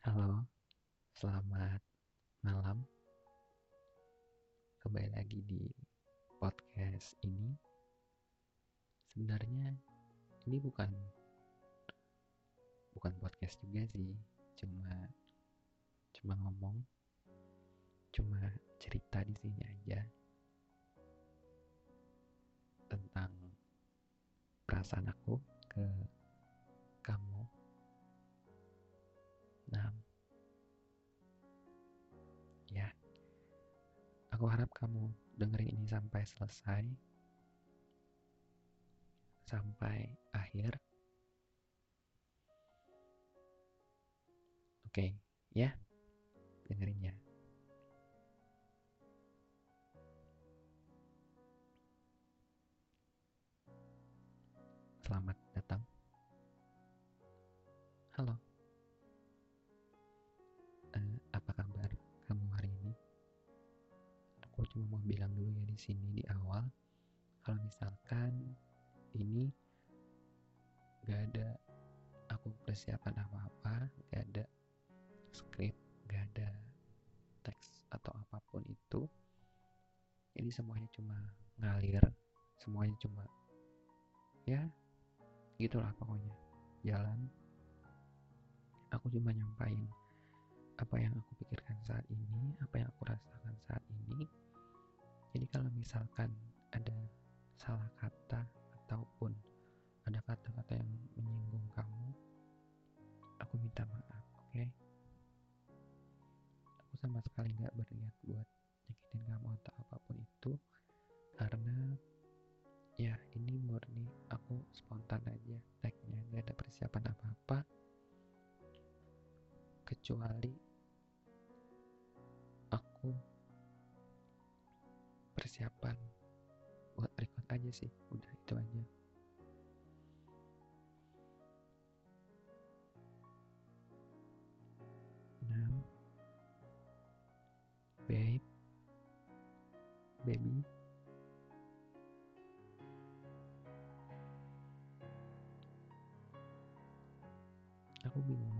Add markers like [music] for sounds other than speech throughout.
Halo, selamat malam. Kembali lagi di podcast ini. Sebenarnya ini bukan bukan podcast juga sih, cuma cuma ngomong, cuma cerita di sini aja tentang perasaan aku ke kamu. Nah, ya, aku harap kamu dengerin ini sampai selesai, sampai akhir. Oke, ya, dengerin ya. Selamat bilang dulu ya di sini di awal, kalau misalkan ini gak ada aku persiapan apa-apa, gak ada skrip, gak ada teks atau apa pun itu. Ini semuanya cuma ngalir, semuanya cuma ya gitulah pokoknya jalan aku cuma nyampain apa yang aku pikirkan saat ini apa yang aku rasakan saat ini jadi kalau misalkan ada salah kata ataupun ada kata-kata yang menyinggung kamu aku minta maaf oke okay? aku sama sekali nggak berniat buat nyakitin kamu atau apa pun itu karena ya ini murni aku spontan aja tagnya nggak ada persiapan apa-apa kecuali persiapan. Buat record aja sih udah itu aja. Nah babe. Baby. Aku bingung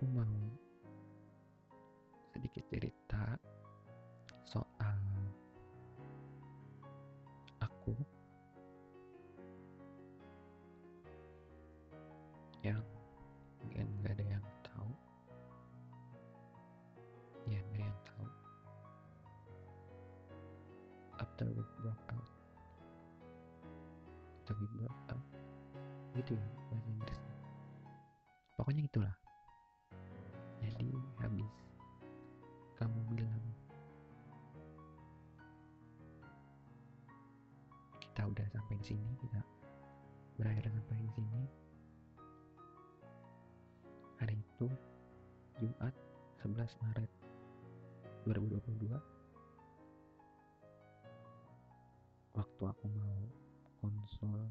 aku mau sedikit cerita soal aku yang mungkin nggak ada yang tahu. Ya nggak ada yang tahu. After we broke out after we broke out gitu ya bahasa Inggrisnya. Pokoknya itulah habis. Kamu bilang kita udah sampai di sini kita berakhir sampai di sini. Hari itu Jumat 11 Maret 2022 waktu aku mau konsul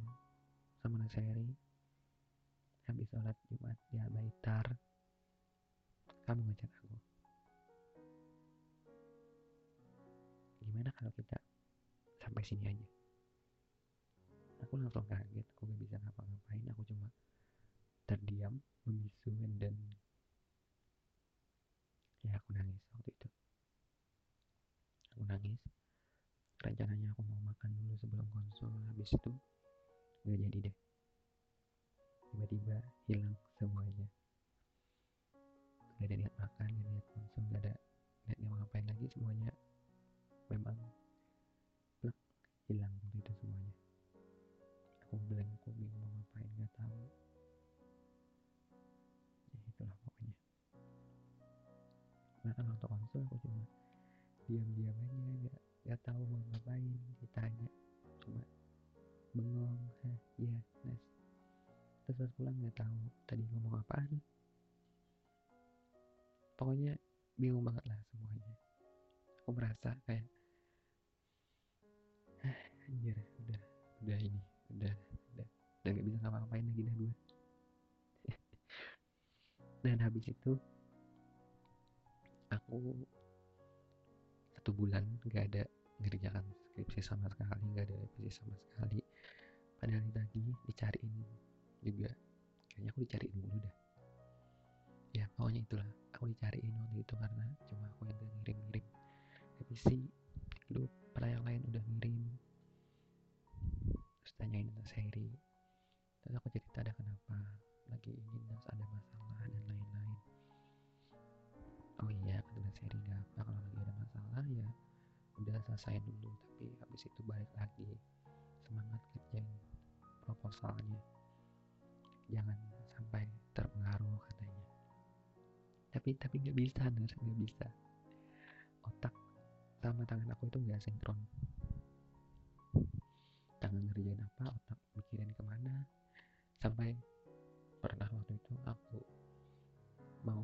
sama Naseri habis sholat Jumat di Baitar kamu ngechat aku. Gimana kalau kita sampai sini aja? Aku langsung kaget aku gak bisa ngapa-ngapain aku cuma terdiam membisu dan ya aku nangis waktu itu. Aku nangis. Rencananya aku mau makan dulu sebelum konsul. Habis itu gak jadi deh. Tiba-tiba hilang semuanya gak ada niat makan gak ada niat konsul gak ada niat mau ngapain lagi semuanya memang plek hilang itu semuanya. Aku blank aku bingung mau ngapain gak tahu. Ya itulah pokoknya. Bahkan waktu konsul aku cuma diam-diam aja gak, gak tahu mau ngapain ditanya. Cuma bengong hah iya nes. Terus pas pulang gak tahu tadi ngomong apaan pokoknya bingung banget lah semuanya. Aku merasa kayak [sighs] anjir udah udah ini udah udah udah gak bisa ngapa-ngapain lagi dah gue [laughs] dan habis itu aku satu bulan gak ada ngerjakan skripsi sama sekali gak ada revisi sama sekali. Padahal lagi dicariin juga kayaknya aku dicariin dulu dah pokoknya itulah aku dicariin waktu itu karena cuma aku yang gak ngirim-ngirim. Revisi lu pada yang lain udah ngirim. Terus tanyain tentang seri. Terus aku cerita ada kenapa lagi ini terus ada masalah dan lain-lain. Oh iya kata seri gak apa kalau lagi ada masalah ya udah selesai dulu. Tapi habis itu balik lagi. Semangat kerjain proposalnya. Jangan tapi tapi nggak bisa nggak bisa. Otak sama tangan aku itu nggak sinkron. Tangan ngerjain apa otak mikirin ke mana. Sampai pernah waktu itu aku mau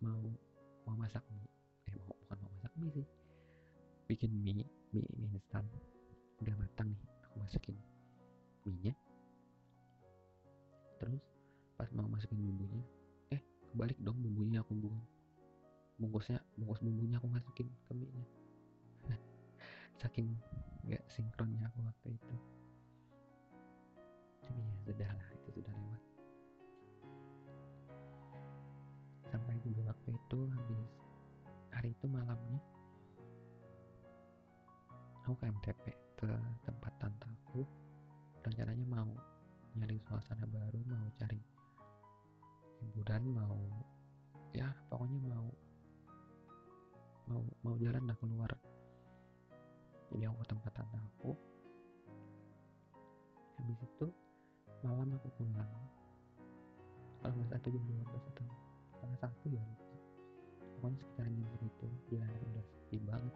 mau mau masak mie. Eh bukan mau masak mie sih. Bikin mie mie mie instan. Udah matang nih aku masukin mie kebalik dong bumbunya aku buang bungkusnya bungkus bumbunya aku masukin ke mie [laughs] saking nggak sinkronnya aku waktu itu. Tapi ya sudah lah itu sudah lewat. Sampai juga waktu itu habis hari itu malamnya aku ke MTP ke tempat tantaku rencananya mau nyari suasana baru mau cari hiburan mau ya pokoknya mau mau mau jalan lah keluar. Aku ke tempat tante aku. Habis itu malam aku pulang. Kalau nggak salah itu jam 12 atau setengah satu ya pokoknya sekitar jam segitu. Jalan udah sepi banget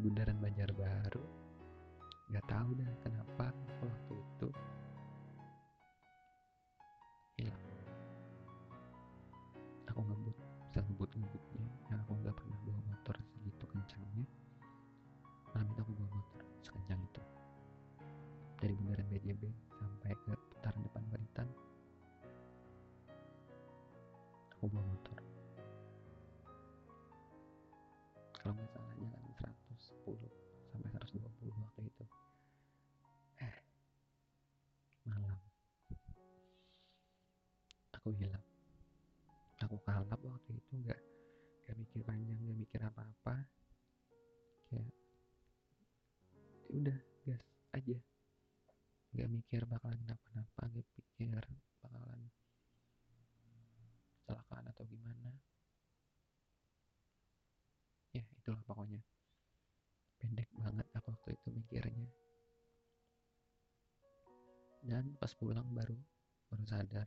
di bundaran Banjarbaru. Nggak tahu dah kenapa waktu itu aku hilang aku kalap waktu itu nggak nggak mikir panjang nggak mikir apa-apa. Ya udah gas aja. Nggak mikir bakalan kenapa-napa nggak pikir bakalan kecelakaan atau gimana. Ya itulah pokoknya. Pendek banget aku waktu itu mikirnya. Dan pas pulang baru baru sadar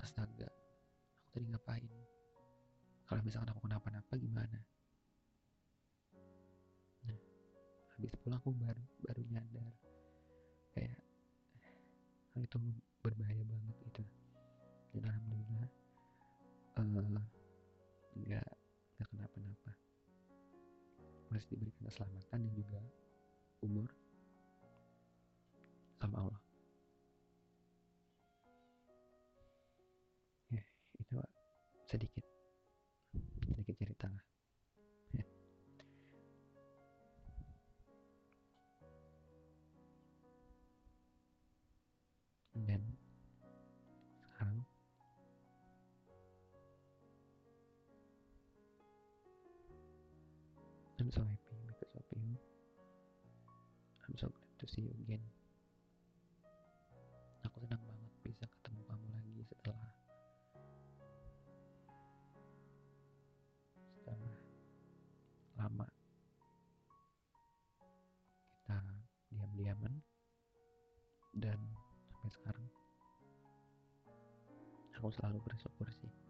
astaga aku tadi ngapain? Kalau misalkan aku kenapa-napa gimana? Nah habis pulang aku baru baru nyadar. Kayak hal itu berbahaya banget gitu. Dan alhamdulillah eh, nggak nggak kenapa-napa. Masih diberikan keselamatan dan juga umur again. Aku senang banget bisa ketemu kamu lagi setelah setelah lama. Kita diam-diaman dan sampai sekarang. Aku selalu bersyukur sih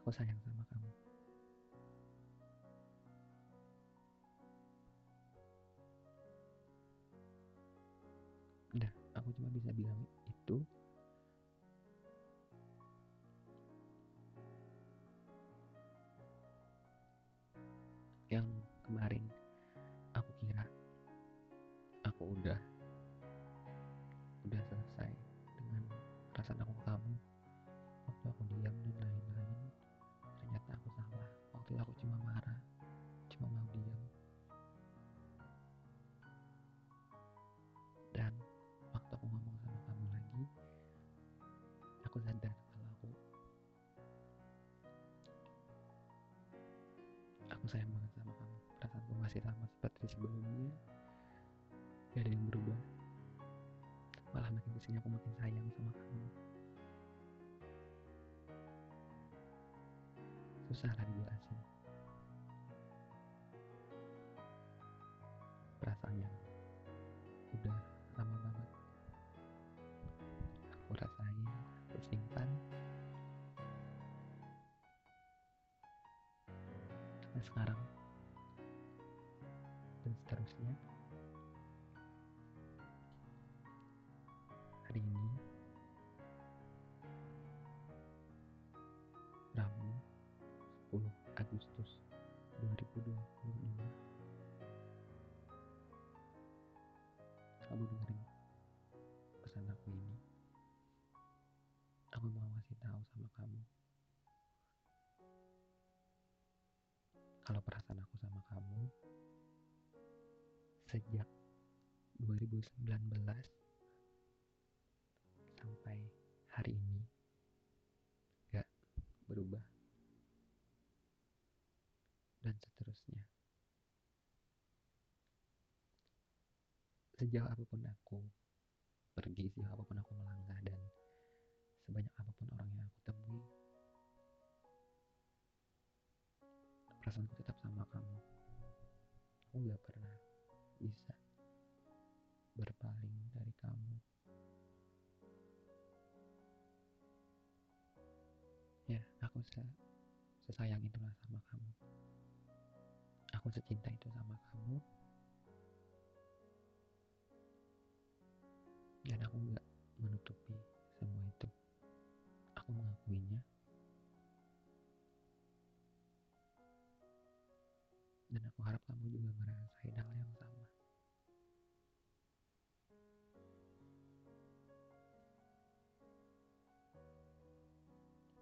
Aku sayang sama kamu. Aku sayang banget sama kamu. Perasaanku masih sama seperti sebelumnya. Gak ada yang berubah. Malah makin ke sini aku makin sayang sama kamu. Susah lah dijelasin 10 Agustus 2022 kamu dengerin pesan aku ini. Aku mau ngasih tahu sama kamu. Kalau perasaan aku sama kamu sejak 2019 sampai hari ini gak berubah dan seterusnya sejauh apa pun aku pergi sejauh apa pun aku melangkah dan sebanyak apa pun orang yang aku temui perasaanku tetap sama kamu. Aku gak pernah dan aku harap kamu juga ngerasain hal yang sama.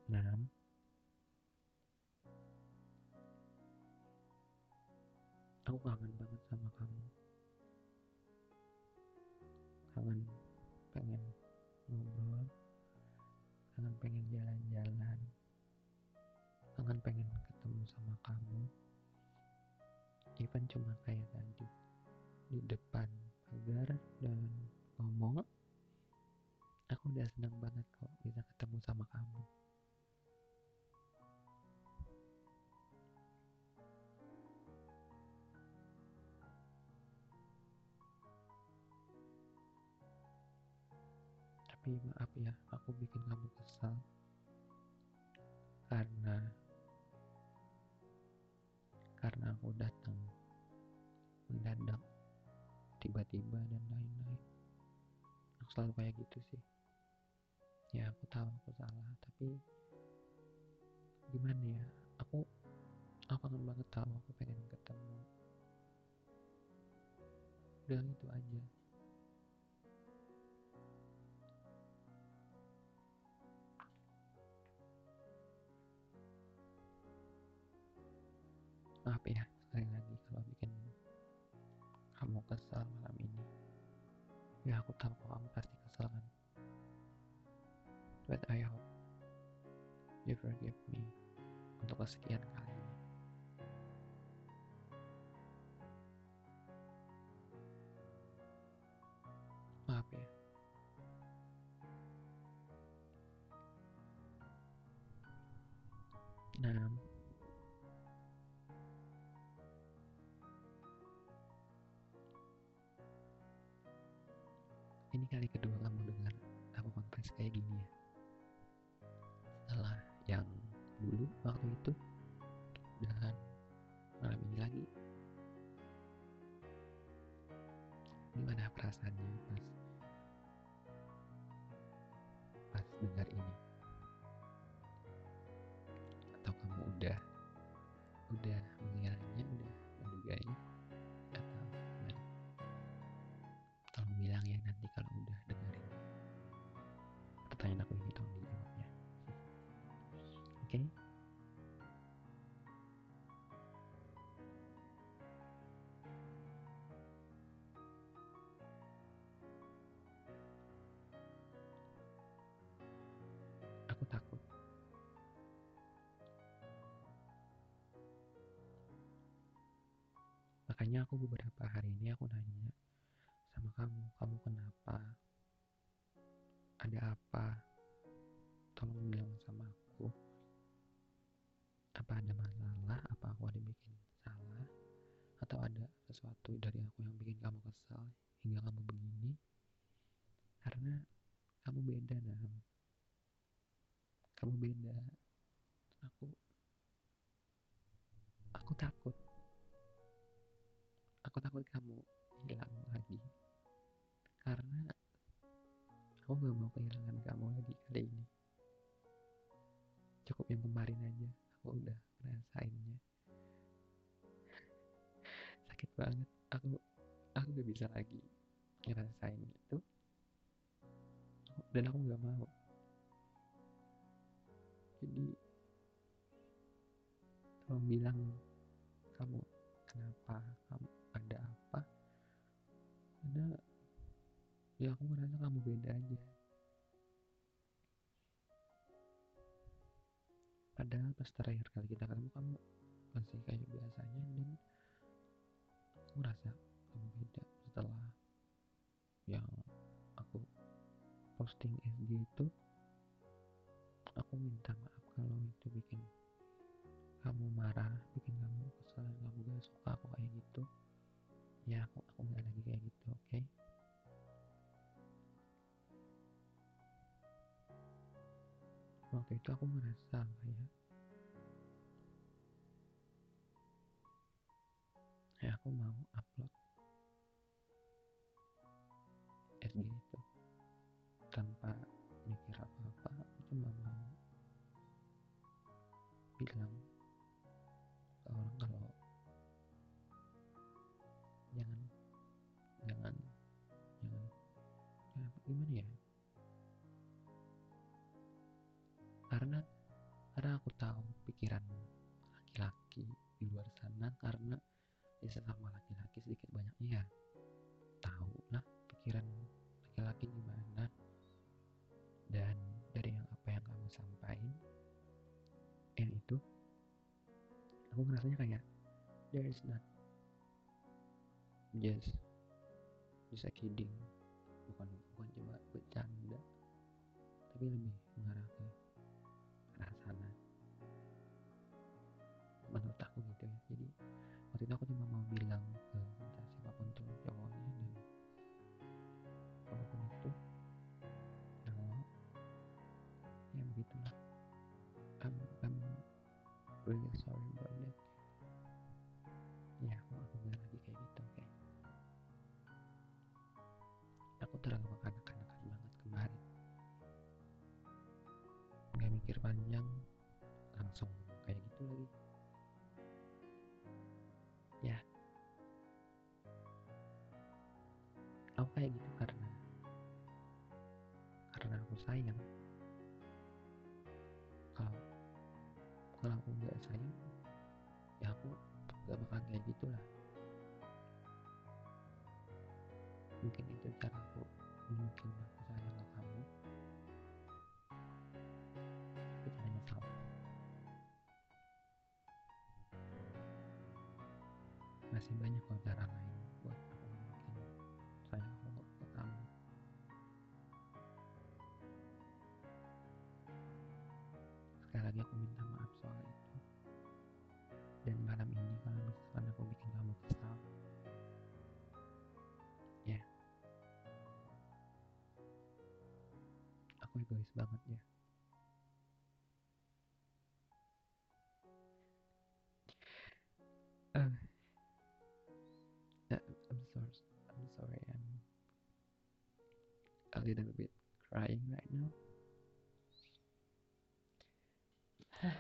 Nam aku kangen banget sama kamu. Kangen pengen ngobrol. Kangen pengen jalan-jalan. Kangen pengen ketemu sama kamu even cuma kayak tadi di depan pagar dan ngomong aku udah senang banget kok bisa ketemu sama kamu. Tapi maaf ya aku bikin kamu kesal. Karena karena aku datang mendadak tiba-tiba dan lain-lain. Aku selalu kayak gitu sih. Ya aku tahu aku salah tapi gimana ya aku aku kangen banget tahu aku pengen ketemu. Udah itu aja. Maaf ya ya aku tahu kamu pasti kesal kan but I hope you forgive me untuk kesekian kalinya. Maaf ya. Nah kali kedua kamu dengar aku konfes kayak gini ya. Setelah yang dulu waktu itu dan malam ini lagi. Gimana perasaannya pas pas dengar ini oke. Aku takut. Makanya aku beberapa hari ini aku nanya sama kamu kamu kenapa kamu hilang lagi. Karena aku gak mau kehilangan kamu lagi kali ini. Cukup yang kemarin aja aku udah ngerasainnya. Sakit banget aku aku gak bisa lagi ngerasain itu. Dan aku gak mau. Jadi tolong bilang kamu ya aku ngerasa kamu beda aja. Padahal pas terakhir kali kita ketemu kamu masih kayak biasanya dan aku ngerasa kamu beda setelah yang aku posting SG itu. Aku minta maaf kalau itu bikin kamu marah bikin kamu kesal dan kamu gak suka aku kayak gitu. Ya aku waktu itu aku ngerasa kayak ngerasanya kayak there is not. Just just a kidding. Bukan bukan cuma bercanda. Tapi lebih mengarah ke arah sana menurut aku gitu ya. Jadi waktu itu aku cuma mau bilang ke entah siapa pun tuh cowoknya dan apa pun itu. Kalau ya begitulah. I'm, I'm really kayak gitu karena karena aku sayang. Kalau kalau aku nggak sayang ya aku gak bakal kayak gitulah mungkin itu cara aku mungkin aku sayang ke kamu. Tapi caranya salah. Masih banyak kok cara lain aku egois banget ya. Uh, I'm sorry I'm sorry I'm a little bit crying right now. [sighs]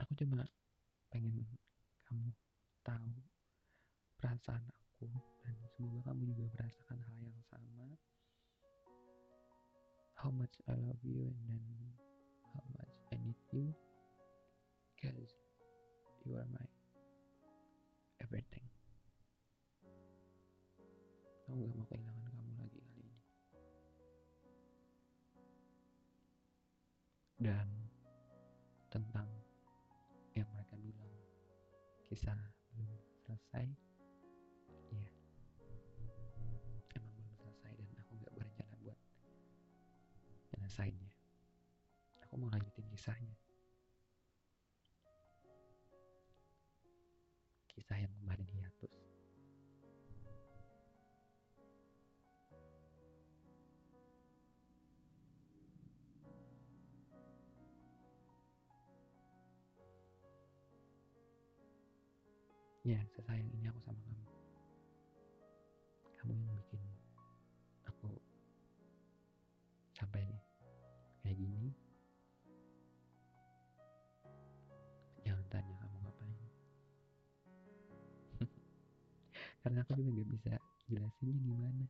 Aku cuma pengen kamu tahu perasaan aku semoga kamu juga merasakan hal yang sama. How much I love you and then how much I need you because you are my nyelesainnya. Aku mau lanjutin kisahnya. Kisah yang kemarin hiatus. Ya, sesayang ini aku sama kamu. Karena aku juga gak bisa jelasinnya gimana.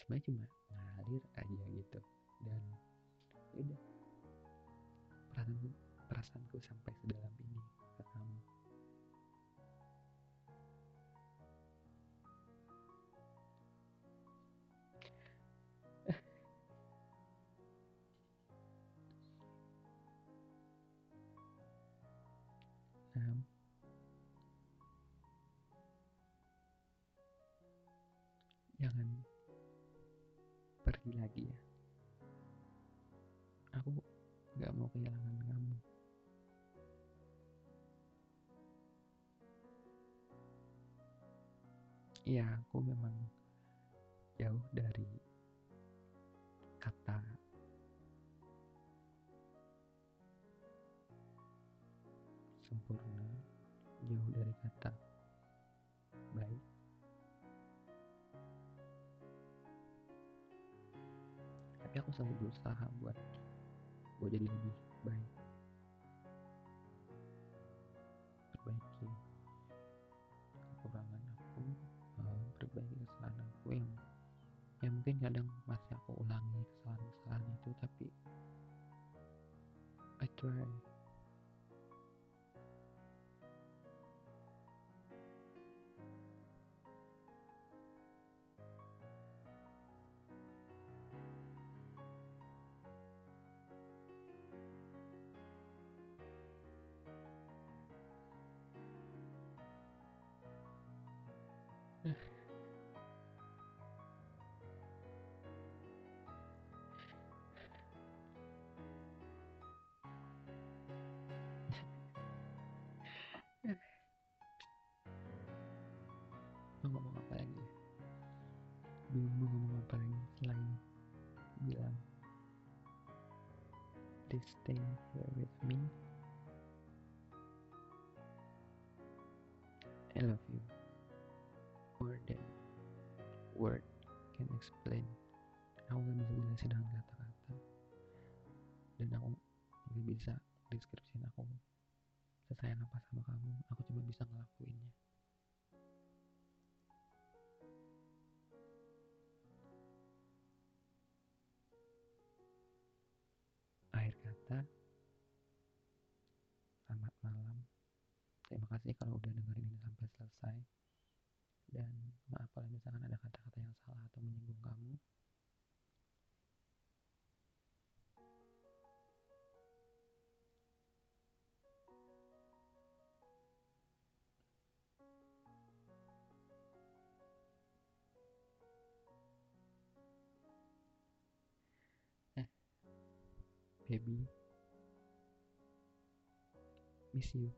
Sebenarnya cuma ngalir aja gitu. Dan ya udah perasaanku perasaanku sampai sedalam ini ke. Jangan pergi lagi ya. Aku gak mau kehilangan kamu. Iya, aku memang jauh dari kata sempurna, jauh dari kata selalu berusaha buat buat jadi lebih baik. Perbaiki kekurangan aku, eh, perbaiki kesalahan aku yang yang mungkin kadang masih aku ulangi kesalahan-kesalahan itu tapi I try mau ngomong apa lagi? Bingung mau ngomong apa lagi selain bilang please stay here with me. I love you. More than word can explain. Aku gak bisa jelasin dengan kata-kata. Dan aku gak bisa deskripsiin aku. Sesayang apa sama kamu aku cuma bisa ngelakuinnya baby miss you